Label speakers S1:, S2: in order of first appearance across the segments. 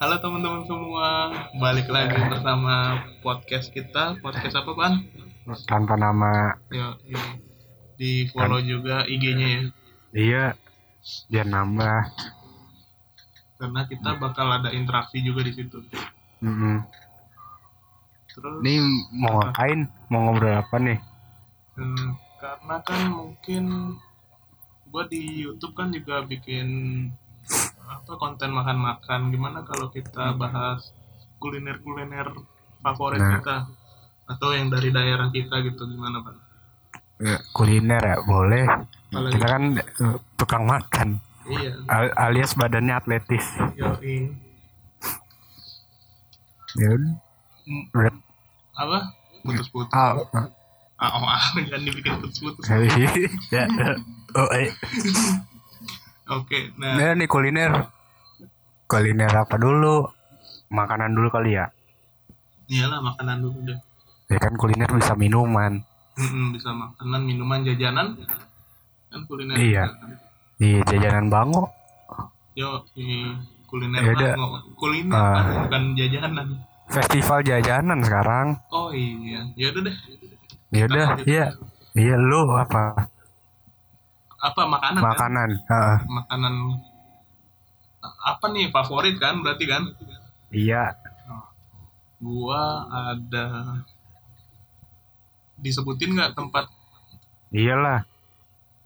S1: Halo teman-teman semua, balik lagi bersama podcast kita. Podcast apa, Pan?
S2: tanpa nama
S1: Ya, ya. di follow juga IG-nya ya.
S2: iya biar nambah
S1: Karena kita bakal ada interaksi juga di situ.
S2: Mm-mm.
S1: Terus
S2: ini mau ngapain mau ngobrol apa nih
S1: eh, karena kan mungkin gua di YouTube kan juga bikin apa konten makan-makan. Gimana kalau kita bahas kuliner-kuliner favorit
S2: Nah.
S1: kita atau yang dari daerah kita gitu gimana, Pak?
S2: kuliner ya boleh
S1: Apalagi-
S2: kita kan eh, tukang makan
S1: Iya.
S2: Al- alias badannya atletis
S1: Yoi.
S2: ya.
S1: Hmm, apa putus-putus
S2: Ah,
S1: ah oh, ah jangan dibikin putus-putus.
S2: Ya oh eh.
S1: Oke nah.
S2: Nah, nih kuliner. Kuliner apa dulu? Makanan dulu kali ya?
S1: Iyalah makanan dulu deh.
S2: Ya kan kuliner bisa minuman.
S1: Mm-mm, bisa makanan minuman jajanan. Kan kuliner
S2: Iya. di jajanan bango.
S1: Yo kuliner
S2: Yaudah.
S1: Mango. kuliner. Pan, bukan jajanan.
S2: Festival jajanan sekarang.
S1: Oh iya. Ya udah deh
S2: ya udah iya. iya lu apa?
S1: Apa makanan kan?
S2: makanan Heeh.
S1: makanan apa nih favorit kan berarti kan?
S2: Iya.
S1: Gua ada disebutin nggak tempat?
S2: Iyalah.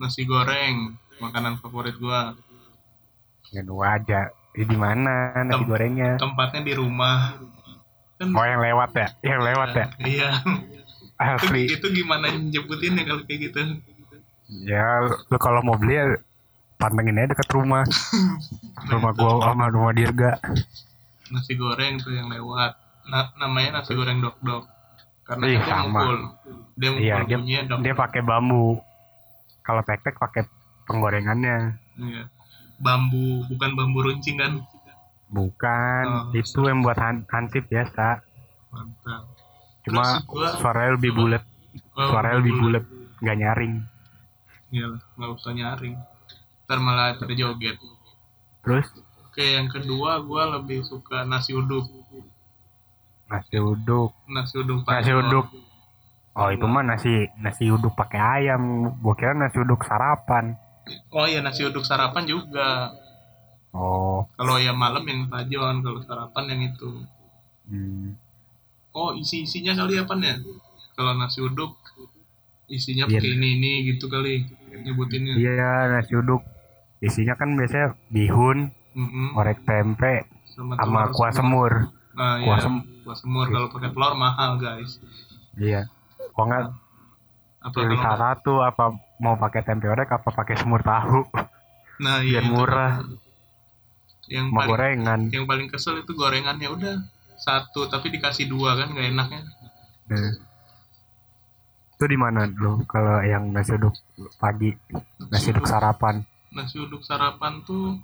S1: Nasi goreng makanan favorit gua.
S2: Ya dua aja. Di mana nasi
S1: Tem-
S2: gorengnya?
S1: tempatnya di rumah. Kan
S2: oh yang lewat ya? Yang lewat ya?
S1: Iya
S2: asli.
S1: itu gimana nyebutinnya kalau kayak gitu?
S2: Ya lu kalau mau beli ya pantengin aja deket rumah. Rumah gua sama rumah Dirga.
S1: Nasi goreng tuh yang lewat. Na- namanya nasi goreng dok dok karena
S2: Ih,
S1: dia
S2: sama.
S1: mukul dia mukul
S2: iya dia
S1: dok
S2: dia pakai bambu. Kalau tek-tek pakai penggorengannya.
S1: Iya. bambu bukan bambu runcing kan?
S2: Bukan.
S1: Oh.
S2: itu yang buat han- hansip biasa.
S1: Mantap
S2: cuma
S1: gua-
S2: suaranya lebih bulat
S1: Oh,
S2: suaranya lebih bulat nggak nyaring.
S1: Iyalah, nggak usah nyaring. Ntar malah terjoget
S2: terus?
S1: Oke yang kedua gua lebih suka nasi uduk.
S2: Nasi uduk.
S1: Nasi uduk
S2: Nasi uduk. Oh itu mah nasi nasi uduk pakai ayam. Gua kira nasi uduk sarapan.
S1: oh iya nasi uduk sarapan juga.
S2: Oh.
S1: kalau yang malam yang pajon kalau sarapan yang itu.
S2: Hmm.
S1: Oh isi isinya kali apa ya kalau nasi uduk isinya
S2: Iya.
S1: pakai ini ini gitu kali nyebutinnya
S2: Iya nasi uduk. Isinya kan biasanya bihun, orek tempe, sama kuah semur.
S1: nah,
S2: kuah
S1: iya.
S2: sem-
S1: kuah semur kalau pakai telur mahal guys
S2: Iya. Kok nggak
S1: apa
S2: pilih salah satu apa mau pakai tempe orek apa pakai semur tahu
S1: nah iya
S2: biar murah
S1: yang
S2: sama
S1: paling
S2: gorengan.
S1: yang paling kesel itu gorengannya udah satu tapi dikasih dua kan nggak enaknya
S2: Nah. Itu di mana lo kalau yang nasi uduk pagi, nasi uduk sarapan?
S1: nasi uduk sarapan tuh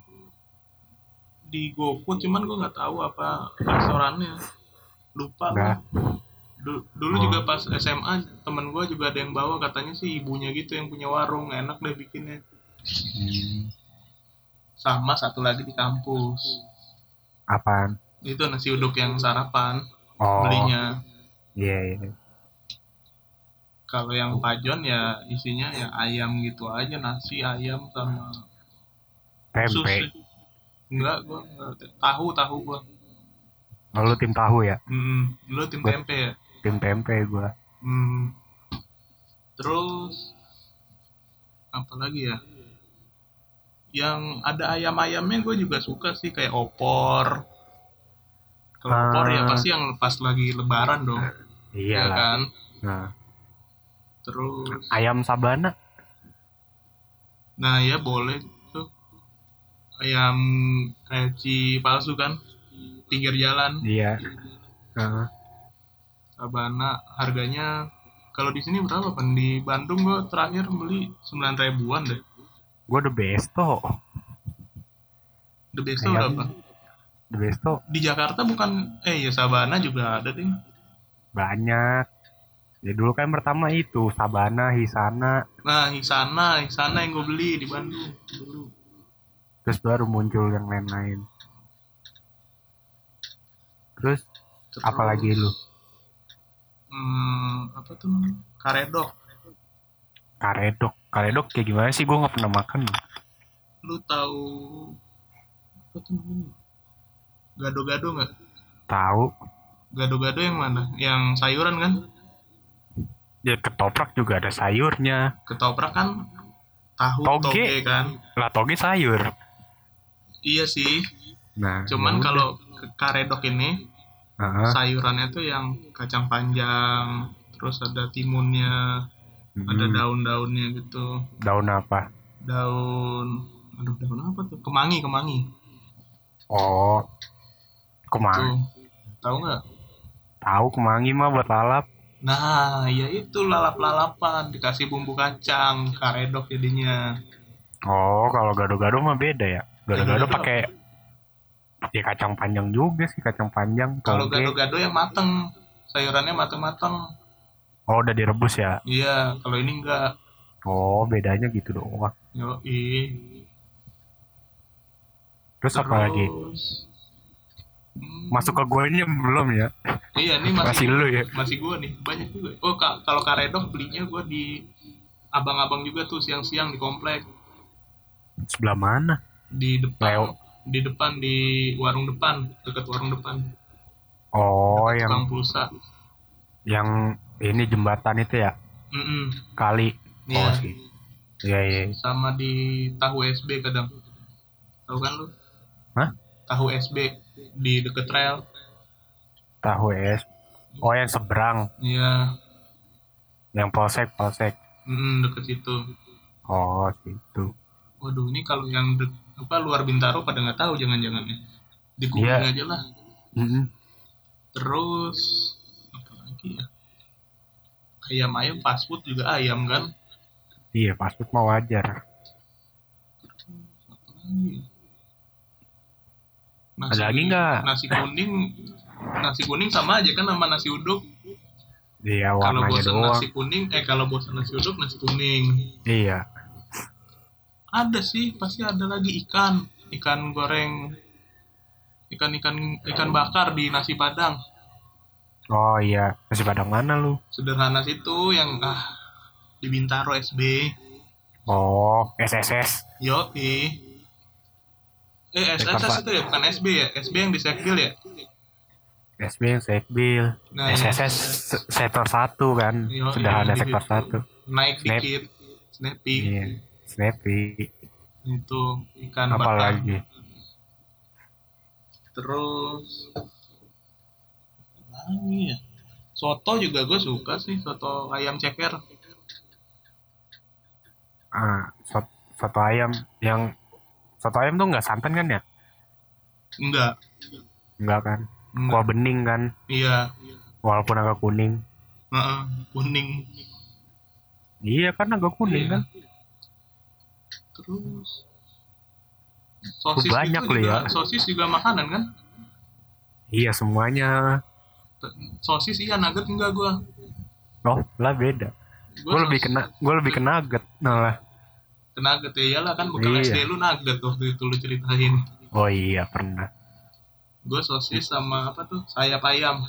S1: di GoFood cuman gue nggak tahu apa restorannya lupa. Du- dulu
S2: Oh.
S1: juga pas SMA temen gue juga ada yang bawa katanya sih ibunya gitu yang punya warung enak deh bikinnya
S2: Hmm.
S1: sama satu lagi di kampus
S2: Apaan?
S1: Itu nasi uduk yang sarapan
S2: Oh.
S1: belinya
S2: Iya, iya.
S1: kalau yang pajon ya isinya ya ayam gitu aja nasi ayam sama
S2: Tempe.
S1: enggak gua enggak. tahu tahu gua
S2: Oh, lu tim tahu ya?
S1: hmm, lu tim
S2: Gua-
S1: tempe ya
S2: Tim tempe gua.
S1: hmm. terus apa lagi ya yang ada ayam-ayamnya gue juga suka sih kayak opor kalau
S2: Ah.
S1: opor ya pasti yang pas lagi lebaran dong
S2: Iya
S1: ya kan
S2: Nah,
S1: terus
S2: ayam sabana.
S1: Nah ya boleh tuh ayam kayak palsu kan pinggir jalan
S2: Iya. Heeh.
S1: Sabana harganya kalau di sini berapa kan di Bandung gua terakhir beli sembilan ribuan deh
S2: Gua the besto.
S1: the best
S2: Ayam.
S1: berapa
S2: besto
S1: di Jakarta bukan eh ya Sabana juga ada deh
S2: banyak. Ya dulu kan pertama itu Sabana, Hisana,
S1: Nah, Hisana, Hisana yang gue beli di Bandung dulu.
S2: terus baru muncul yang lain-lain. Terus
S1: Terus,
S2: apa lagi lu?
S1: Hmm, apa tuh namanya? Karedok.
S2: Karedok. Karedok kayak gimana sih? Gue nggak pernah makan.
S1: Lu tahu apa tuh namanya? Gado-gado nggak?
S2: Tahu.
S1: Gado-gado yang mana? Yang sayuran kan?
S2: Ya ketoprak juga ada sayurnya.
S1: Ketoprak kan tahu
S2: Toge.
S1: toge kan?
S2: Lah toge sayur.
S1: Iya sih.
S2: Nah.
S1: Cuman
S2: ya
S1: kalau karedok ini
S2: udah. Heeh.
S1: sayurannya tuh yang kacang panjang, terus ada timunnya, ada
S2: Mm-mm.
S1: daun-daunnya gitu.
S2: daun apa?
S1: Daun aduh daun apa tuh? Kemangi, kemangi.
S2: Oh. Kemangi.
S1: Tahu nggak?
S2: Tahu kemangi mah buat lalap.
S1: Nah, ya itu lalap-lalapan dikasih bumbu kacang, karedok jadinya.
S2: Oh, kalau gado-gado mah beda ya. Gado-gado pakai ya kacang panjang juga sih, kacang panjang.
S1: Kalau gado-gado yang mateng, sayurannya mateng-mateng.
S2: Oh, udah direbus ya.
S1: Iya, kalau ini enggak.
S2: Oh, bedanya gitu doang.
S1: Yoi.
S2: Terus apa lagi? Masuk ke gue ini belum ya?
S1: Iya, ini masih
S2: Masih lu ya?
S1: masih gua nih banyak juga oh ka- kalau karedok belinya gua di abang-abang juga tuh siang-siang di komplek
S2: Sebelah mana?
S1: di depan
S2: Leo.
S1: di depan di warung depan dekat warung depan
S2: Oh,
S1: Dekat
S2: yang
S1: pulsa
S2: yang ini jembatan itu ya?
S1: Mm-mm.
S2: Kali.
S1: Iya.
S2: Oh, sih. Iya, iya.
S1: sama di tahu SB kadang tahu kan lu
S2: Hah?
S1: Tahu SB di deket rel
S2: Tahu es. Oh, yang seberang,
S1: iya
S2: yang polsek, polsek.
S1: Mm, deket situ
S2: Oh, situ.
S1: waduh ini kalau yang de- apa luar Bintaro pada nggak tahu jangan-jangan ya di
S2: Iya.
S1: aja lah
S2: Mm-mm.
S1: Terus apa lagi ya? Ayam-ayam fast food juga ayam kan?
S2: Iya, fast food mah wajar.
S1: Apa lagi? ya?
S2: Ada lagi nggak?
S1: Nasi kuning, nasi kuning sama aja kan sama nasi uduk.
S2: Iya,
S1: Kalau bosan
S2: doang.
S1: nasi kuning, eh kalau bosan nasi uduk nasi kuning.
S2: Iya.
S1: Ada sih, pasti ada lagi ikan, ikan goreng, ikan ikan ikan bakar di nasi padang.
S2: Oh iya, nasi padang mana lu?
S1: Sederhana situ yang ah di Bintaro SB.
S2: Oh, SSS.
S1: Yo, Eh, SSS itu ya, bukan SB ya? SB yang di Sekbil ya?
S2: SB yang Sekbil.
S1: Nah,
S2: SSS se- sektor 1 kan.
S1: Yo,
S2: Sudah
S1: iya,
S2: ada sektor 1.
S1: Naik
S2: Snap.
S1: dikit. Snappy.
S2: Iya. Snappy.
S1: Itu ikan
S2: Apa
S1: bakar.
S2: lagi?
S1: Terus apa lagi ya? Soto juga gue suka sih, soto ayam ceker.
S2: Ah, sot- soto ayam yang soto ayam tuh nggak santan kan ya?
S1: Enggak.
S2: Enggak kan?
S1: enggak.
S2: Kuah bening kan,
S1: Iya.
S2: walaupun agak kuning.
S1: Heeh, kuning.
S2: Iya kan agak kuning
S1: Iya.
S2: kan?
S1: Terus sosis
S2: banyak
S1: itu juga,
S2: ya.
S1: sosis juga makanan kan?
S2: Iya semuanya.
S1: Sosis iya nugget enggak gue.
S2: Oh lah beda. Gue lebih kena, gue lebih kena nugget
S1: nugget ya iyalah kan bekal
S2: Iya.
S1: SD lu nugget waktu itu lu ceritain.
S2: Oh iya pernah.
S1: Gue sosis sama apa tuh sayap ayam,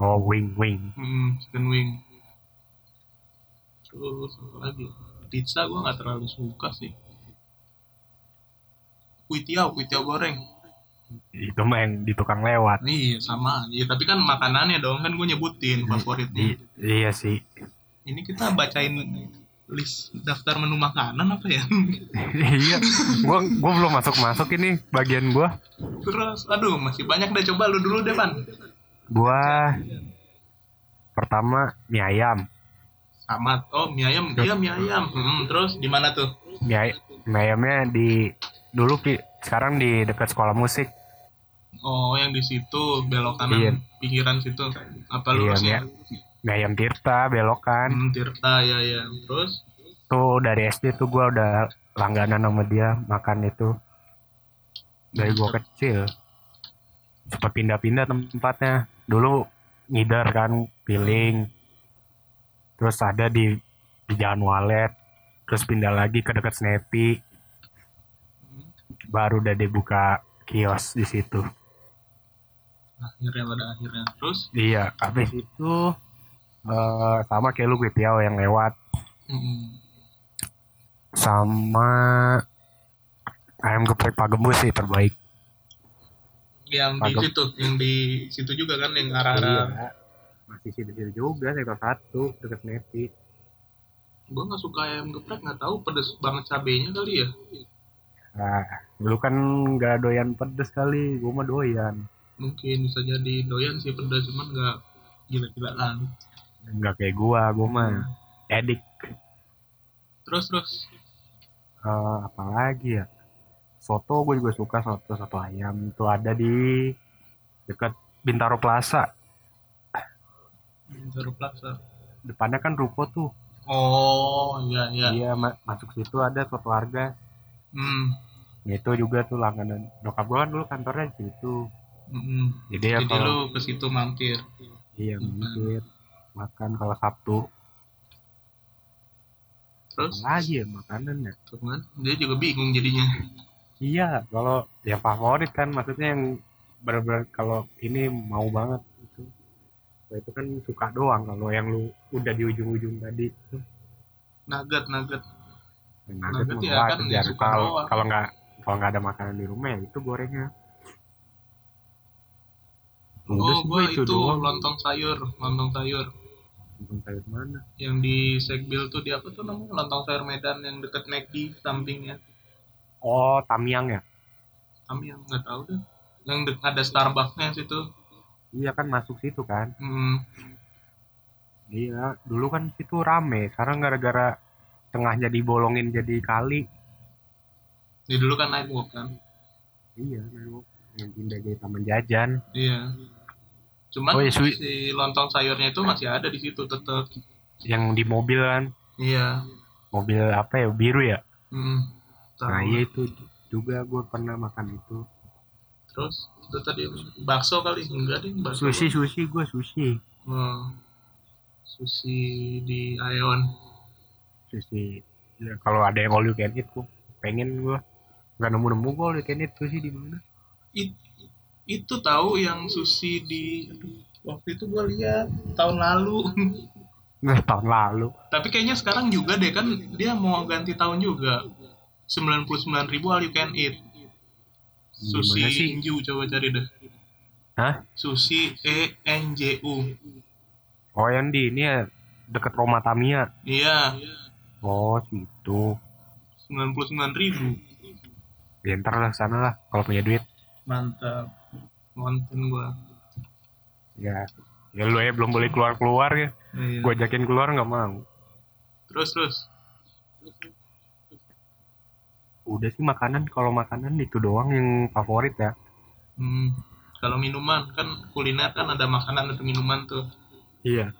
S2: Oh wing wing.
S1: hmm, chicken wing. Terus apa lagi? Pizza gue nggak terlalu suka sih. Kuitiau, kuitiau goreng.
S2: Itu mah yang di tukang lewat.
S1: Iya sama, iya tapi kan makanannya dong kan gue nyebutin favoritnya.
S2: I- iya sih.
S1: Ini kita bacain list daftar menu makanan apa ya?
S2: iya. Gua gua belum masuk masuk ini bagian gua.
S1: Terus, aduh masih banyak deh coba lu dulu deh pan.
S2: Gua pertama mie ayam.
S1: Sama, oh mie ayam, iya mie ayam. Hmm, terus di mana tuh?
S2: Mie, ay- mie ayamnya di dulu Pi. sekarang di dekat sekolah musik.
S1: Oh, yang di situ belok kanan
S2: Iya.
S1: pinggiran situ. Apa
S2: Iya,
S1: lurusnya?
S2: Mie ayam Tirta belokan.
S1: Hmm, Tirta ya ya. Terus
S2: Tuh dari SD tuh gua udah langganan sama dia makan itu. Dari gua kecil. Sempat pindah-pindah tempatnya. Dulu ngidar kan, piling. terus ada di di Jalan Walet terus pindah lagi ke dekat Snappy baru udah dibuka kios di situ
S1: akhirnya pada akhirnya terus
S2: iya habis itu eh, sama kayak lu Piao yang lewat.
S1: Hmm,
S2: sama ayam geprek Pak Gembus sih terbaik.
S1: Yang di situ yang di situ juga kan yang arah-arah.
S2: Iya. masih situ-situ juga sektor satu dekat Snappy
S1: gue nggak suka ayam geprek nggak tahu pedes banget cabenya kali ya.
S2: Nah, lu kan nggak doyan pedes kali, gua mah doyan.
S1: mungkin bisa jadi doyan sih pedas cuman nggak gila-gilaan
S2: Nggak kayak gua, gua mah edik.
S1: terus terus
S2: Eh, apa lagi ya? Soto gue juga suka soto soto ayam itu ada di dekat Bintaro Plaza.
S1: Bintaro Plaza
S2: Depannya kan ruko tuh.
S1: oh iya iya
S2: Iya, ma- masuk situ ada soto harga.
S1: hmm.
S2: Itu juga tuh langganan. Nyokap gua kan dulu kantornya di situ.
S1: hmm.
S2: Jadi ya
S1: jadi
S2: kalau
S1: lu ke situ mampir
S2: iya mampir makan kalau Sabtu.
S1: terus
S2: Apa lagi ya makanan ya?
S1: tuh kan dia juga bingung jadinya
S2: Iya, kalau yang favorit kan maksudnya yang benar-benar kalau ini mau banget itu. Kalau itu kan suka doang kalau yang lu udah di ujung-ujung tadi itu.
S1: nugget nugget
S2: Yang
S1: Nugget
S2: nugget
S1: ya kan
S2: wajar.
S1: suka
S2: kalau
S1: doang.
S2: kalau nggak kalau nggak ada makanan di rumah ya itu gorengnya.
S1: Oh gua itu,
S2: doang.
S1: lontong sayur lontong sayur
S2: Lontong sayur mana?
S1: yang di Sekbil tuh di apa tuh namanya lontong sayur Medan yang deket McD sampingnya
S2: Oh, Tamiang ya?
S1: kami yang nggak tahu deh yang dek ada Starbucksnya situ
S2: Iya kan masuk situ kan.
S1: hmm.
S2: Iya, dulu kan situ rame. Sekarang gara-gara tengahnya dibolongin jadi kali.
S1: Ini dulu kan Nightwalk kan
S2: Iya, memang yang pindah jadi taman jajan.
S1: iya cuman
S2: Oh, Sui.
S1: si lontong sayurnya itu masih ada di situ tetap
S2: yang di mobil kan?
S1: Iya.
S2: Mobil apa ya? Biru ya?
S1: Hmm. Tahu.
S2: nah iya itu juga gue pernah makan itu.
S1: Terus itu tadi bakso kali? Enggak deh bakso.
S2: Sushi sushi gue sushi.
S1: Hmm. sushi di Aeon.
S2: Sushi. Ya, kalau ada yang all you can eat gue pengen gue nggak nemu nemu gue all you can eat sushi di mana.
S1: It- itu tahu yang sushi di waktu itu gua lihat tahun lalu.
S2: Nah tahun lalu.
S1: Tapi kayaknya sekarang juga deh kan dia mau ganti tahun juga. 99.000 ribu all you can eat. Sushi
S2: Gimana sih?
S1: Inju coba cari deh.
S2: Hah?
S1: sushi E N J U.
S2: Oh yang di ini ya deket Roma Tamiya.
S1: Iya.
S2: Oh situ
S1: 99.000 ribu.
S2: Ya ntar lah sana lah kalau punya duit.
S1: Mantap konten gua
S2: ya ya lu ya belum boleh keluar keluar ya
S1: Iya.
S2: gue ajakin keluar nggak mau
S1: terus terus
S2: udah sih makanan kalau makanan itu doang yang favorit ya
S1: hmm. kalau minuman kan kuliner kan ada makanan ada minuman tuh
S2: Iya.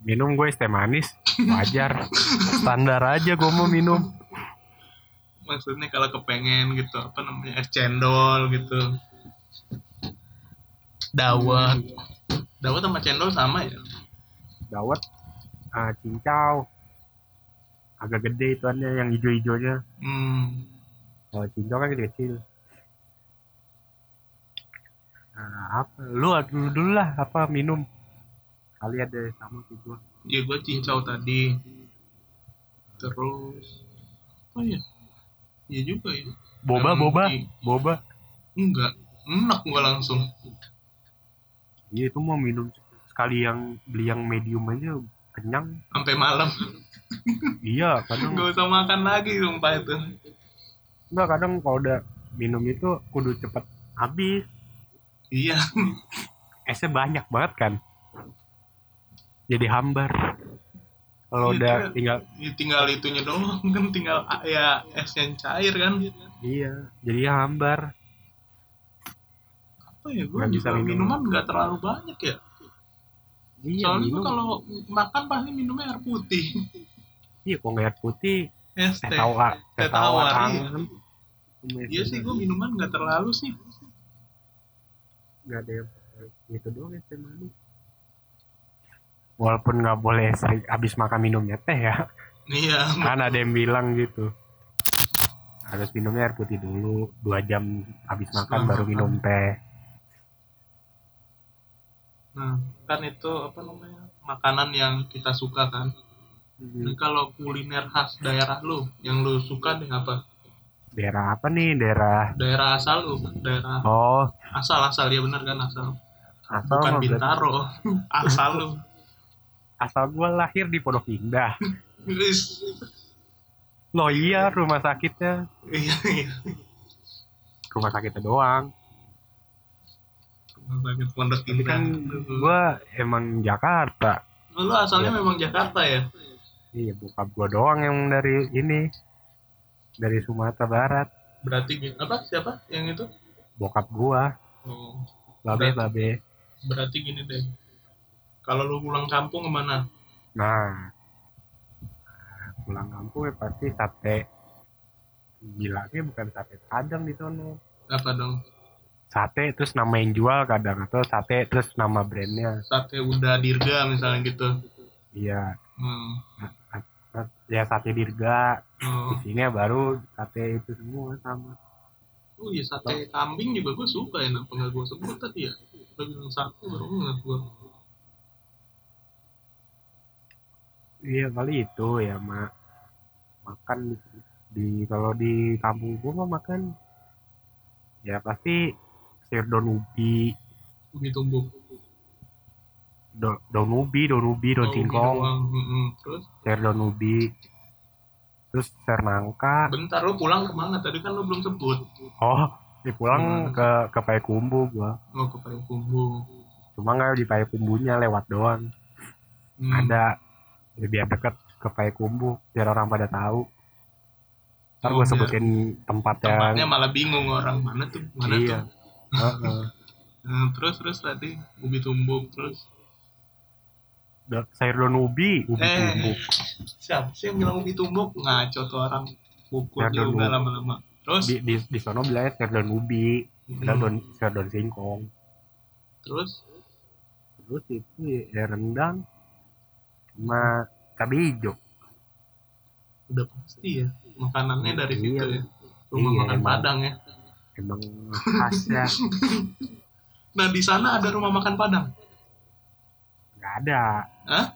S2: Minum gue teh manis, wajar. Standar aja gue mau minum.
S1: maksudnya kalau kepengen gitu apa namanya es cendol gitu dawet dawet sama cendol sama ya
S2: Dawet, ah, cincau. Agak gede ituannya yang hijau-hijaunya.
S1: hmm.
S2: Kalau cincau kan kecil. Nah, apa? Lu dulu dulu lah apa minum? Kali ada sama sih gue.
S1: ya gue cincau tadi terus apa ya ya juga ya
S2: Boba, boba,
S1: di-
S2: boba.
S1: enggak enak gua langsung
S2: Iya itu mau minum sekali yang beli yang medium aja kenyang.
S1: sampai malam.
S2: Iya, kadang
S1: nggak usah makan lagi sumpah itu.
S2: Enggak kadang kalau udah minum itu kudu cepet habis.
S1: iya.
S2: Esnya banyak banget kan. Jadi hambar. Kalau
S1: Iya,
S2: udah tinggal
S1: Ya, tinggal itunya doang kan tinggal ya es yang cair kan
S2: iya jadi hambar
S1: apa ya? Gue juga
S2: minum.
S1: minuman nggak terlalu banyak ya?
S2: Iya
S1: soalnya
S2: minum.
S1: gue kalau makan pasti minumnya air putih.
S2: Iya kok nggak air putih
S1: es
S2: teh tawar teh
S1: tawar, iya. iya sih gue minuman nggak terlalu sih.
S2: Nggak ada yang itu doang es teh manis walaupun nggak boleh sering habis makan minumnya teh ya.
S1: Iya.
S2: Kan ada yang bilang gitu. Harus minumnya air putih dulu dua jam habis makan
S1: Setelah
S2: baru
S1: makan.
S2: minum teh
S1: nah kan itu apa namanya makanan yang kita suka kan. Ini kalau kuliner khas daerah lu yang lu suka deh apa?
S2: Daerah apa nih? Daerah
S1: daerah asal lu daerah
S2: oh.
S1: asal asal ya benar kan asal.
S2: Asal
S1: bukan bintaro asal lu.
S2: Asal gua lahir di Pondok Indah. Loh iya rumah sakitnya.
S1: Iya iya.
S2: Rumah sakitnya doang
S1: Pondok
S2: tapi
S1: indah
S2: kan gua emang Jakarta.
S1: Lu asalnya memang Jakarta ya?
S2: Iya bokap gua doang yang dari ini. Dari Sumatera Barat.
S1: Berarti gini apa siapa yang itu?
S2: Bokap gua.
S1: Oh.
S2: Babe
S1: Berarti-
S2: babe.
S1: berarti gini deh. Kalau lu pulang kampung ke mana?
S2: Nah. Pulang kampung ya pasti sate. Gilanya bukan sate padang di sono.
S1: Apa dong
S2: sate terus nama yang jual kadang atau sate terus nama brandnya.
S1: Sate udah dirga misalnya gitu.
S2: Iya.
S1: Hmm.
S2: ya sate dirga.
S1: Oh.
S2: isinya baru sate itu semua sama.
S1: Oh iya sate kambing juga gue suka ya nggak gue sebut tadi ya? Gue bilang sate baru nggak gue
S2: iya kali itu ya mak. Makan di, di- kalau di kampung gua mah makan ya pasti sayur daun ubi.
S1: Ubi tumbuk
S2: do- daun ubi daun ubi daun
S1: Oh,
S2: singkong
S1: terus?
S2: Sayur daun ubi. Terus sayur nangka.
S1: Bentar lu pulang ke mana? Tadi kan lu belum sebut.
S2: Oh di pulang
S1: Gimana?
S2: ke ke Payakumbu gua.
S1: Mau ke Payakumbuh
S2: cuma nggak di Payakumbunya lewat doang.
S1: Hmm.
S2: ada ya biar deket ke Payakumbu biar orang pada tahu. Ntar
S1: Oh,
S2: gue sebutin tempat
S1: tempatnya
S2: yang
S1: malah bingung orang. Mana tuh? Mana
S2: iya.
S1: tuh Nah, terus terus tadi ubi tumbuk terus?
S2: Da- sayur daun ubi. Ubi
S1: Eh.
S2: tumbuk.
S1: siapa sih yang bilang ubi tumbuk? Ngaco tuh orang.
S2: Ya, daun
S1: juga lama-lama. Terus?
S2: Di di di sono bilangnya sayur daun ubi.
S1: Hmm.
S2: sayur daun sayur daun singkong.
S1: Terus?
S2: Terus itu ya rendang sama cabai hijau.
S1: Udah pasti ya makanannya dari situ
S2: Iya.
S1: ya. Rumah
S2: Iya,
S1: makan
S2: emang.
S1: Padang ya
S2: emang khasnya.
S1: Nah di sana ada rumah makan Padang?
S2: Nggak ada.
S1: Hah?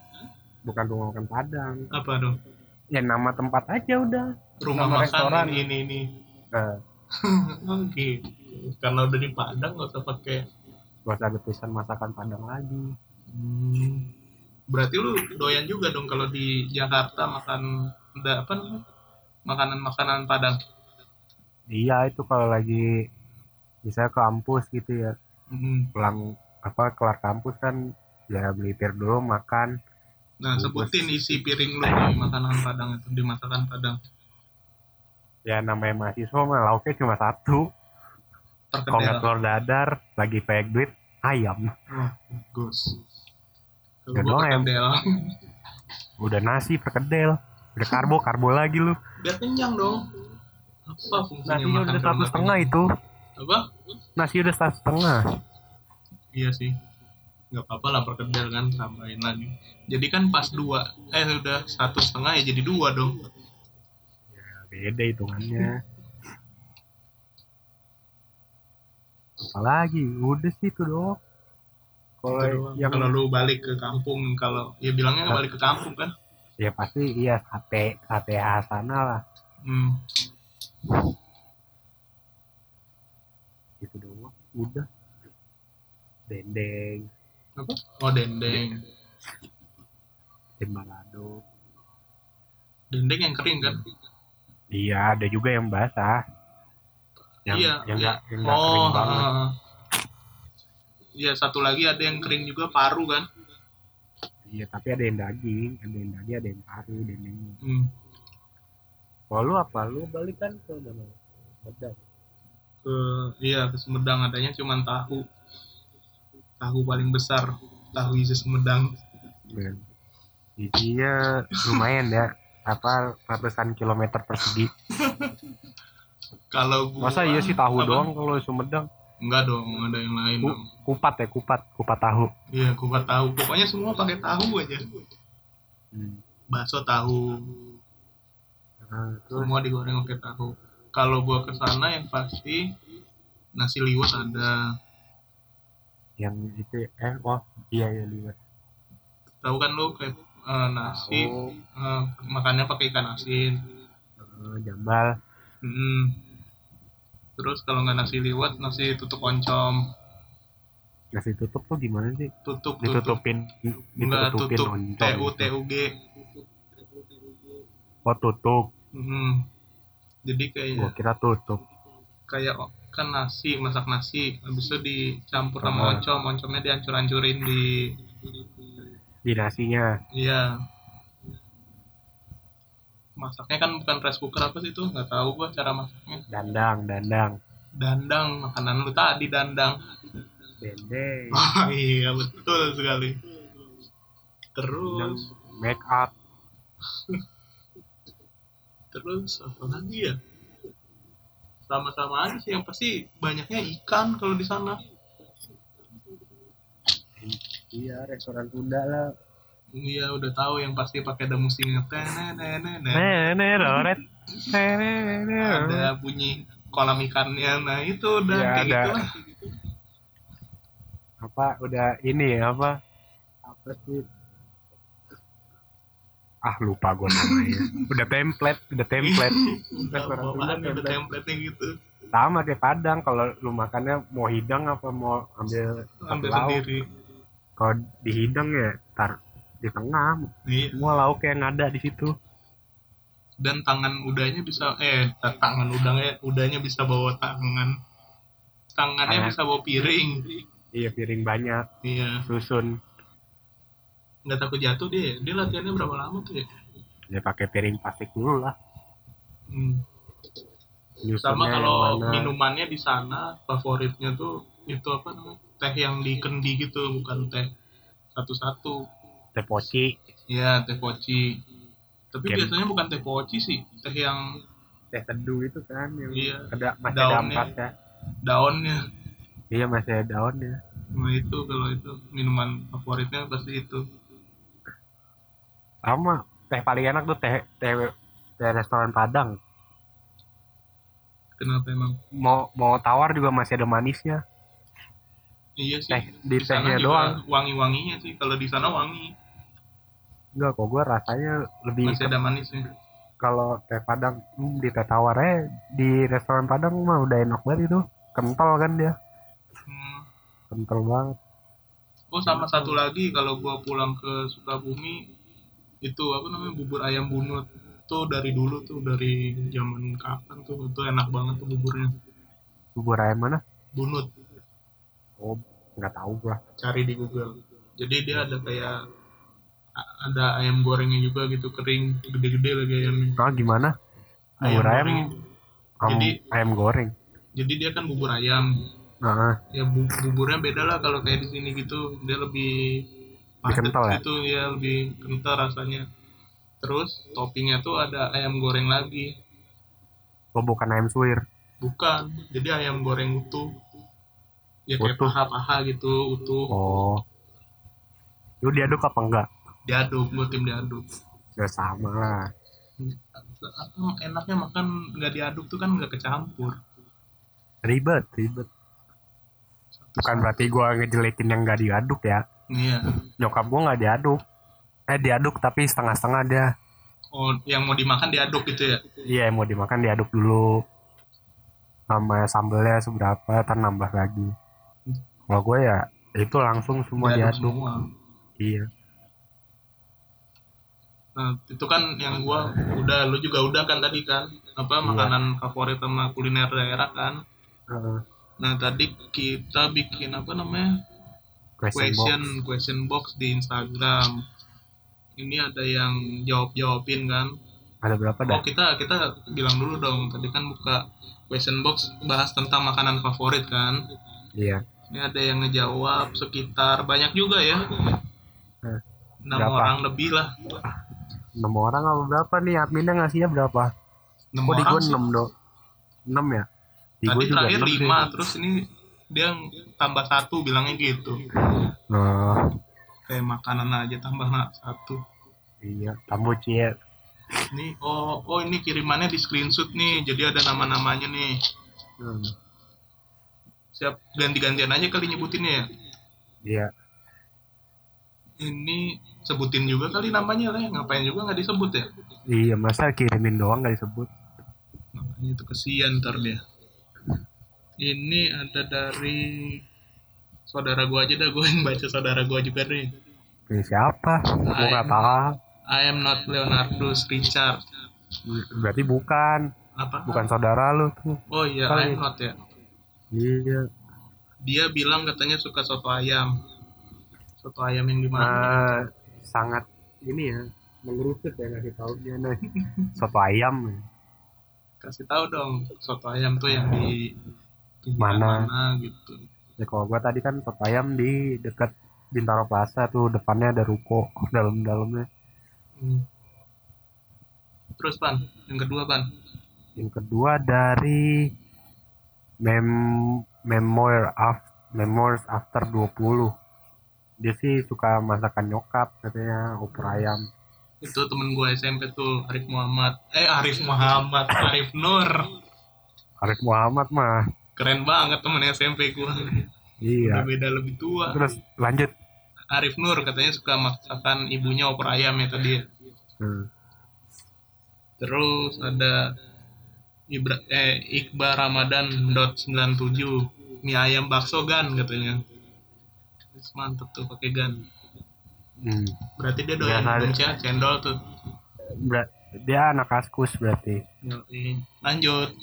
S2: bukan rumah makan padang.
S1: Apa dong
S2: ya nama tempat aja udah.
S1: Rumah
S2: Nama
S1: makan
S2: restoran.
S1: ini ini, ini.
S2: nah,
S1: oh gitu. Karena udah di Padang nggak usah pakai.
S2: Gak usah ada tulisan masakan padang lagi.
S1: Hmm. berarti lu doyan juga dong kalau di Jakarta makan apa namanya? Makanan-makanan Padang
S2: iya itu kalau lagi ke kampus gitu ya
S1: Hmm.
S2: pulang apa kelar kampus kan ya beli pir dulu makan
S1: Nah,
S2: Bungkus.
S1: sebutin isi piring lu di makanan Padang itu, di masakan Padang.
S2: ya namanya mahasiswa mah lauknya cuma satu
S1: Perkedel.
S2: telur dadar lagi banyak duit ayam
S1: Oh, bagus.
S2: Doang, em.
S1: perkedel.
S2: udah nasi perkedel udah karbo karbo lagi lu
S1: Biar kenyang dong. Apa fungsinya
S2: nasinya
S1: makan
S2: udah satu
S1: nggak
S2: setengah itu
S1: Apa?
S2: nasi udah satu setengah
S1: Iya sih. Gak apa-apa lah perkedel kan, tambahin lagi. Jadi kan pas dua, eh udah satu setengah ya jadi dua dong.
S2: beda hitungannya apalagi udah sih itu doang kalau yang
S1: Kalau lu balik ke kampung, kalau ya bilangnya nggak balik ke kampung kan.
S2: ya pasti iya sate sate khas sana lah
S1: Hmm.
S2: Itu doang udah dendeng
S1: Apa? Oh dendeng.
S2: balado
S1: Dendeng yang kering kan?
S2: iya ada juga yang basah yang
S1: iya.
S2: yang
S1: iya.
S2: nggak yang nggak
S1: oh,
S2: kering banget
S1: heeh. Iya, satu lagi ada yang kering juga paru kan?
S2: iya tapi ada yang daging ada yang daging ada yang paru dendengnya
S1: Hmm.
S2: Kalau lu apa? Lu balik kan ke mana? Medang
S1: Ke iya ke Sumedang adanya cuma tahu. Tahu paling besar, tahu isi Sumedang.
S2: Dan isinya lumayan ya. Apa ratusan kilometer persegi.
S1: Kalau gua
S2: masa iya sih tahu
S1: apa?
S2: doang kalau Sumedang?
S1: Enggak dong ada yang lain
S2: Ku-
S1: dong.
S2: kupat ya kupat. Kupat tahu.
S1: Iya kupat tahu. Pokoknya semua pakai tahu aja. Bakso tahu
S2: Nah,
S1: semua digoreng pakai tahu. Kalau gua ke sana yang pasti nasi liwet ada.
S2: Yang itu eh oh iya iya liwat
S1: tahu kan lu kayak eh, nasi eh, makannya pakai ikan asin.
S2: Eh, jambal.
S1: Mm. terus kalau nggak nasi liwet nasi tutuk oncom.
S2: Nasi tutup tuh gimana sih?
S1: Tutuk tutuk
S2: ditutupin
S1: enggak tutuk
S2: oncom.
S1: Tu
S2: gitu.
S1: tug
S2: oh tutup
S1: Mm. jadi kayak
S2: gua kira tutup.
S1: kayak kan nasi masak nasi habis itu dicampur sama oncom oncomnya dihancur-hancurin di
S2: di nasinya.
S1: Iya. Masaknya kan bukan rice cooker apa sih itu? Nggak tahu gua cara masaknya.
S2: Dandang dandang.
S1: Dandang makanan lu tadi dandang.
S2: Dendeng
S1: Wah, iya betul sekali. Terus.
S2: Make up
S1: terus apa lagi ya? Sama-sama aja sih yang pasti banyaknya ikan kalau di sana.
S2: Iya restoran Sunda lah.
S1: Iya udah tahu yang pasti pakai ada musiknya
S2: nene
S1: ada bunyi kolam ikannya. Nah itu udah
S2: Iya,
S1: kayak
S2: ada.
S1: gitu. Lah
S2: apa udah ini ya apa? Apa sih ah lupa gue namanya. Udah template udah template. Restoran Sunda
S1: Apaan udah
S2: template
S1: gitu.
S2: Sama kayak Padang kalau lu makannya mau hidang apa mau ambil
S1: ambil
S2: lauk?
S1: sendiri.
S2: Kalau dihidang ya tar di tengah
S1: Iya.
S2: semua lauk yang ada di situ.
S1: Dan tangan udahnya bisa eh ta- tangan udangnya udahnya bisa bawa tangan. Tangannya
S2: Tangan.
S1: bisa bawa piring.
S2: Iya piring banyak.
S1: Iya.
S2: Susun
S1: nggak takut jatuh dia dia latihannya berapa lama tuh ya?
S2: Ya pakai piring plastik dulu lah.
S1: Hmm. Sama kalau minumannya di sana favoritnya tuh itu apa namanya? Teh yang di kendi gitu bukan teh satu-satu.
S2: Teh poci.
S1: Ya teh poci. Tapi
S2: Gen-
S1: biasanya bukan teh poci sih teh yang
S2: teh teduh itu kan yang
S1: Iya.
S2: ada masih ada
S1: Daunnya.
S2: ampasnya.
S1: Daunnya.
S2: Iya masih ada daunnya.
S1: Nah itu kalau itu minuman favoritnya pasti itu
S2: sama teh paling enak tuh teh teh teh restoran Padang.
S1: Kenapa emang?
S2: Mau mau tawar juga masih ada manisnya.
S1: Iya sih.
S2: Teh di
S1: sana
S2: tehnya doang.
S1: wangi-wanginya sih. Kalau di sana wangi.
S2: Enggak kok gua rasanya lebih
S1: masih ada manisnya.
S2: Kalau teh Padang hmm, di teh tawarnya di restoran Padang mah udah enak banget itu. Kental kan dia.
S1: Hmm.
S2: kental banget.
S1: Oh sama satu lagi kalau gua pulang ke Sukabumi itu apa namanya bubur ayam bunut. Tuh dari dulu tuh dari zaman kapan tuh. Itu enak banget tuh buburnya.
S2: Bubur ayam mana?
S1: Bunut.
S2: Oh nggak tahu gua.
S1: Cari di Google. Jadi dia ada kayak ada ayam gorengnya juga gitu kering gede-gede lagi ayamnya
S2: ah gimana? Bubur ayam?
S1: goreng.
S2: am-
S1: Jadi-
S2: ayam goreng?
S1: Jadi dia kan bubur ayam.
S2: Nah
S1: ya bu- buburnya beda lah kalau kayak di sini gitu. Dia lebih
S2: kental ya?
S1: gitu ya lebih kental rasanya. Terus toppingnya tuh ada ayam goreng lagi.
S2: Oh bukan ayam suwir?
S1: Bukan jadi ayam goreng utuh. Ya kayak
S2: Utuh?
S1: paha-paha gitu utuh.
S2: Oh. Lu diaduk apa enggak?
S1: Diaduk gue tim diaduk.
S2: Ya sama. Lah
S1: Apa enaknya makan nggak diaduk tuh kan nggak kecampur.
S2: Ribet ribet. Bukan berarti gua ngejelekin yang nggak diaduk ya
S1: iya.
S2: Nyokap gua nggak diaduk. Eh diaduk tapi setengah-setengah dia.
S1: Oh yang mau dimakan diaduk gitu ya?
S2: Iya yang mau dimakan diaduk dulu. Sama sambelnya seberapa ntar nambah lagi. Kalau gue ya itu langsung semua diaduk,
S1: semua.
S2: Iya.
S1: Nah, itu kan yang gua udah lu juga udah kan tadi kan? Apa
S2: Iya.
S1: makanan favorit sama kuliner daerah kan.
S2: Heeh.
S1: Nah, tadi kita bikin apa namanya?
S2: Question,
S1: question
S2: box
S1: question box di Instagram. Ini ada yang jawab-jawabin kan.
S2: ada berapa dah
S1: Oh, kita kita bilang dulu dong. Tadi kan buka question box bahas tentang makanan favorit kan.
S2: iya
S1: Ini ada yang ngejawab sekitar banyak juga ya.
S2: Eh,
S1: Enam
S2: berapa?
S1: orang lebih lah.
S2: enam orang apa berapa nih adminnya ngasihnya berapa
S1: Enam
S2: di
S1: orang
S2: enam dong enam ya di
S1: Tadi terakhir lima, terus ini dia tambah satu bilangnya gitu.
S2: Nah,
S1: kayak makanan aja tambah na- satu.
S2: Iya, tambuci
S1: ini oh oh ini kirimannya di screenshot nih jadi ada nama-namanya nih.
S2: Hmm,
S1: siap ganti-gantian aja kali nyebutinnya ya?
S2: Iya.
S1: ini sebutin juga kali namanya lah ngapain juga nggak disebut ya?
S2: Iya, masa kirimin doang gak disebut?
S1: makanya itu kesian ntar dia ini ada dari saudara gua aja dah gue yang baca saudara gua juga nih
S2: Ini siapa? Gua nggak tahu.
S1: I am not Leonardo Richard
S2: Berarti bukan,
S1: apa
S2: bukan saudara lu tuh.
S1: oh iya I
S2: Kali.
S1: am not ya
S2: Iya.
S1: dia bilang katanya suka soto ayam soto ayam yang di mana
S2: Eh, sangat ini ya, mengerucut ya ngasih tahu dia nih. Soto ayam.
S1: kasih tahu dong soto ayam tuh yang di pinggiran
S2: Mana?
S1: mana gitu
S2: Ya kalau gua tadi kan soto ayam di dekat Bintaro Plaza tuh depannya ada ruko dalam-dalamnya.
S1: Hmm. terus pan yang kedua pan
S2: Yang kedua dari Mem Memoir of Memoirs After 20. Dia sih suka masakan nyokap katanya opor ayam.
S1: itu temen gue SMP tuh Arif Muhammad eh Arif Muhammad Arif Nur
S2: Arif Muhammad mah.
S1: Keren banget temen SMP gue
S2: Iya.
S1: udah beda lebih tua
S2: Terus lanjut.
S1: Arif Nur katanya suka masakan ibunya opor ayam ya tadi
S2: Hmm.
S1: terus ada Ibra eh Iqbal Ramadan dot 97 mie ayam bakso gan katanya Terus mantep tuh pakai gan
S2: Hmm.
S1: berarti dia doyan ya, cendol tuh
S2: Ber- dia anak askus berarti.
S1: Yoi. lanjut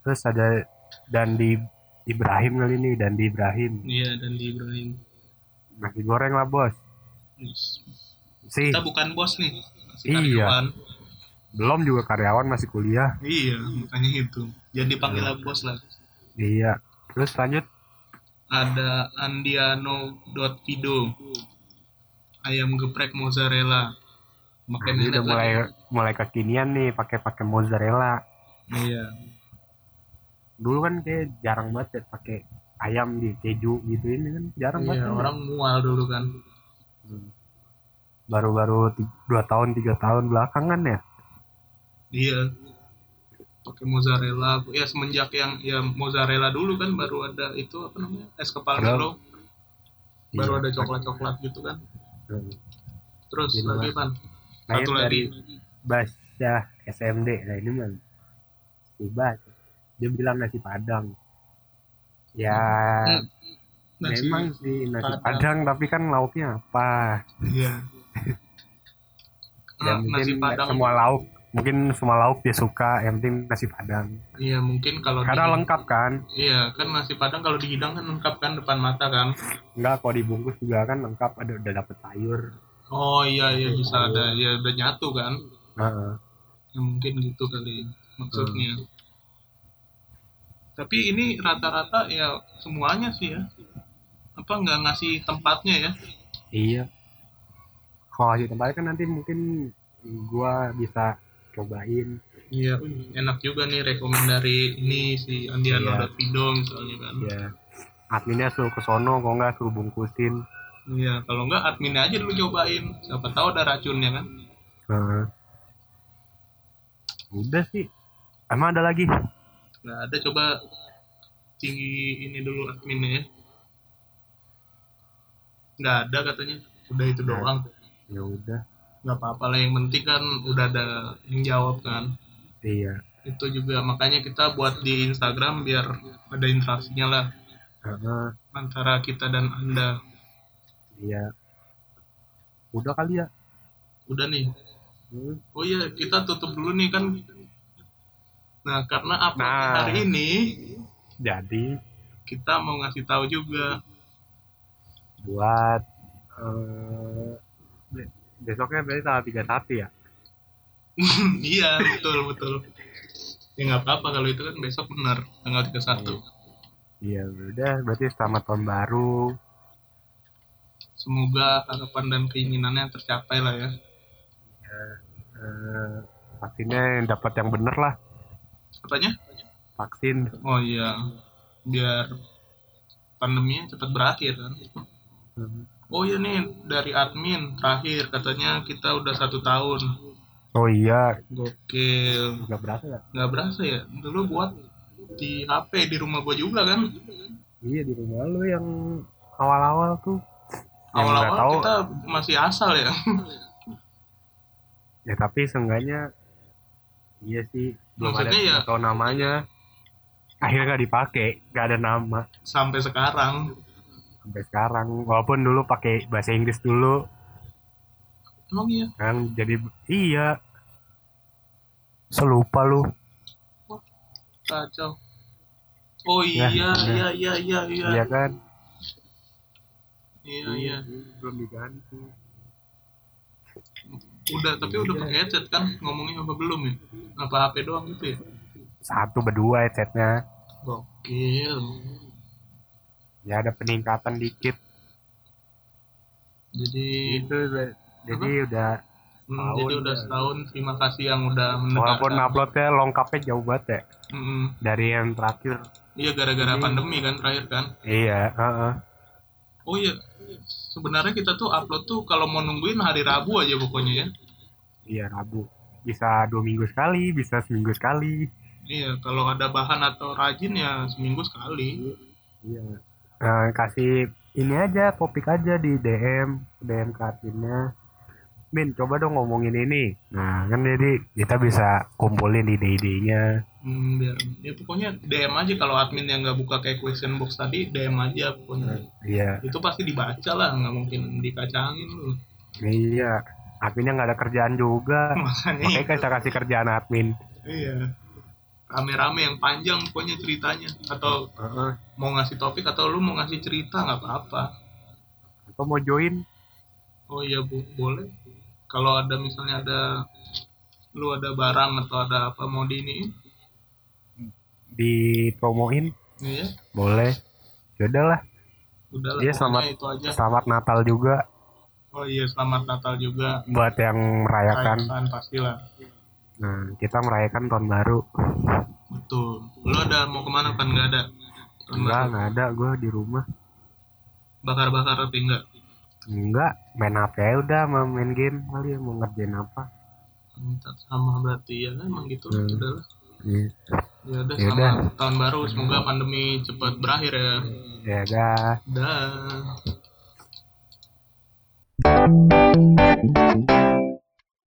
S2: Terus ada Dandi Ibrahim kali ini, Dandi Ibrahim.
S1: iya dan di Ibrahim
S2: Nasi goreng lah bos.
S1: Yes.
S2: Sih,
S1: kita bukan bos nih masih
S2: Iya.
S1: karyawan
S2: belum juga karyawan masih kuliah.
S1: iya makanya itu jadi panggil bos lah
S2: Iya. Terus lanjut.
S1: ada andiano.video ayam geprek mozzarella makin
S2: Ini
S1: enak
S2: udah mulai
S1: lagi.
S2: mulai kekinian nih pakai pakai mozzarella.
S1: iya
S2: Dulu kan kayak jarang banget ya pakai ayam di keju gitu ini kan jarang
S1: iya
S2: banget. kan.
S1: orang mual dulu kan
S2: Hmm. Baru-baru dua tahun tiga tahun belakangan ya.
S1: iya pakai mozzarella ya semenjak yang ya mozzarella dulu kan baru ada itu apa namanya es kepal
S2: Ada.
S1: Milo baru
S2: Iya.
S1: ada coklat coklat gitu kan
S2: Hmm.
S1: terus
S2: Ini
S1: lagi
S2: mah.
S1: pan satu
S2: dari
S1: lagi
S2: Basya SMD. Nah ini mah Bas. Dia bilang nasi padang. Ya
S1: Hmm, nasi
S2: memang sih nasi
S1: Padang.
S2: padang. tapi kan lauknya apa?
S1: iya
S2: Ya
S1: Ah,
S2: mungkin
S1: nasi padang
S2: semua lauk mungkin semua lauk dia suka. Yang penting nasi padang.
S1: iya mungkin kalau
S2: Karena
S1: di-
S2: lengkap kan.
S1: iya kan nasi padang kalau dihidang kan lengkap kan depan mata kan
S2: Enggak kalau dibungkus juga kan lengkap ada udah dapet sayur.
S1: oh iya iya bisa ada ya udah nyatu kan
S2: Heeh.
S1: ya mungkin gitu kali maksudnya
S2: Hmm.
S1: Tapi ini rata-rata ya semuanya sih ya apa nggak ngasih tempatnya ya
S2: Iya. Kalau di tempatnya kan nanti mungkin gua bisa cobain.
S1: iya enak juga nih rekomend dari ini si Andiano
S2: Iya.
S1: Davido misalnya kan
S2: Ya. Adminnya suruh ke sono, kok nggak suruh bungkusin.
S1: iya kalau nggak adminnya aja dulu cobain siapa tahu ada racunnya kan
S2: Heeh. Udah sih. Emang ada lagi?
S1: Nggak ada coba tinggi ini dulu adminnya ya nggak ada katanya udah itu doang
S2: Ya udah.
S1: nggak apa-apa lah yang penting kan udah ada yang jawab kan
S2: Iya.
S1: itu juga makanya kita buat di Instagram biar ada interaksinya lah
S2: Heeh.
S1: antara kita dan anda
S2: Iya. Udah kali ya.
S1: udah nih
S2: Hmm.
S1: oh iya kita tutup dulu nih kan nah karena apa
S2: Nah.
S1: hari ini
S2: Jadi.
S1: kita mau ngasih tahu juga.
S2: Buat be- besoknya berarti tanggal 31 ya.
S1: iya betul betul. Ya nggak apa-apa kalau itu kan besok benar tanggal 31
S2: Iya, udah berarti selamat tahun baru.
S1: semoga harapan dan keinginannya tercapai lah ya.
S2: Eh, vaksinnya yang dapat yang bener lah
S1: apanya
S2: vaksin.
S1: Oh iya. Biar pandeminya cepat berakhir kan?
S2: Hmm.
S1: oh iya nih dari admin terakhir. Katanya kita udah satu tahun.
S2: Oh iya.
S1: Gokil.
S2: Nggak berasa ya?
S1: Nggak berasa ya? Dulu buat di HP di rumah gua juga kan?
S2: Iya di rumah lu yang awal-awal tuh.
S1: Awal-awal
S2: tahu.
S1: kita masih asal ya.
S2: Ya tapi seenggaknya iya sih belum ada
S1: Maksudnya ya-
S2: nggak tahu namanya. Akhirnya nggak dipakai nggak ada nama.
S1: Sampai sekarang.
S2: Sampai sekarang walaupun dulu pakai bahasa Inggris dulu.
S1: Emang iya?
S2: Kan jadi iya. Selupa lu.
S1: Kacau. Oh
S2: Ya,
S1: iya
S2: ya.
S1: iya iya iya iya.
S2: Iya kan?
S1: Iya iya.
S2: Belum diganti
S1: udah tapi udah pakai headset kan? Ngomongnya apa belum ya? Apa HP doang gitu ya?
S2: Satu berdua headsetnya.
S1: Gokil.
S2: Ya ada peningkatan dikit.
S1: Jadi
S2: itu jadi udah
S1: hmm,
S2: setahun
S1: jadi udah
S2: ya.
S1: setahun. Terima kasih yang udah
S2: walaupun uploadnya lengkapnya jauh banget ya.
S1: Mm-mm.
S2: dari yang terakhir.
S1: Iya gara-gara pandemi kan terakhir kan?
S2: Iya heeh.
S1: oh iya sebenarnya kita tuh upload tuh kalau mau nungguin hari Rabu aja pokoknya ya.
S2: Iya Rabu. Bisa dua minggu sekali bisa seminggu sekali.
S1: Iya kalau ada bahan atau rajin ya seminggu sekali.
S2: Iya. Eh, kasih ini aja topik aja di DM DM ke adminnya Min coba dong ngomongin ini. Nah kan jadi kita bisa kumpulin ide-idenya
S1: hmm, biar ya pokoknya DM aja kalau admin yang nggak buka kayak question box tadi DM aja pokoknya.
S2: Iya.
S1: Itu pasti dibaca lah nggak mungkin dikacangin. Lu
S2: iya adminnya nggak ada kerjaan juga.
S1: Makanya
S2: makanya kita kasih kerjaan admin.
S1: Iya. Rame-rame yang panjang pokoknya ceritanya. Atau
S2: Heeh.
S1: mau ngasih topik atau lu mau ngasih cerita nggak apa-apa.
S2: Atau mau join?
S1: Oh iya bu boleh. Kalau ada misalnya ada lu ada barang atau ada apa mau di ini
S2: dipromoin.
S1: Iya.
S2: Boleh. Yaudah lah
S1: udah lah
S2: Iya,
S1: pokoknya
S2: selamat-
S1: itu aja.
S2: selamat Natal juga.
S1: Oh iya selamat Natal juga.
S2: Buat yang merayakan.
S1: Rayakan pastilah.
S2: Nah kita merayakan tahun baru.
S1: Betul. Lu ada mau ke mana? Kan nggak ada? Tahun
S2: enggak nggak ada. Gue di rumah.
S1: Bakar-bakar tapi enggak?
S2: Enggak main apa ya udah mau main game. Kali ya mau ngerjain apa?
S1: Sama berarti ya emang gitu.
S2: Hmm.
S1: udah lah.
S2: Iya.
S1: Ya udah
S2: Ya
S1: selamat tahun baru. Semoga pandemi cepat berakhir ya.
S2: Ya dah.
S1: Dah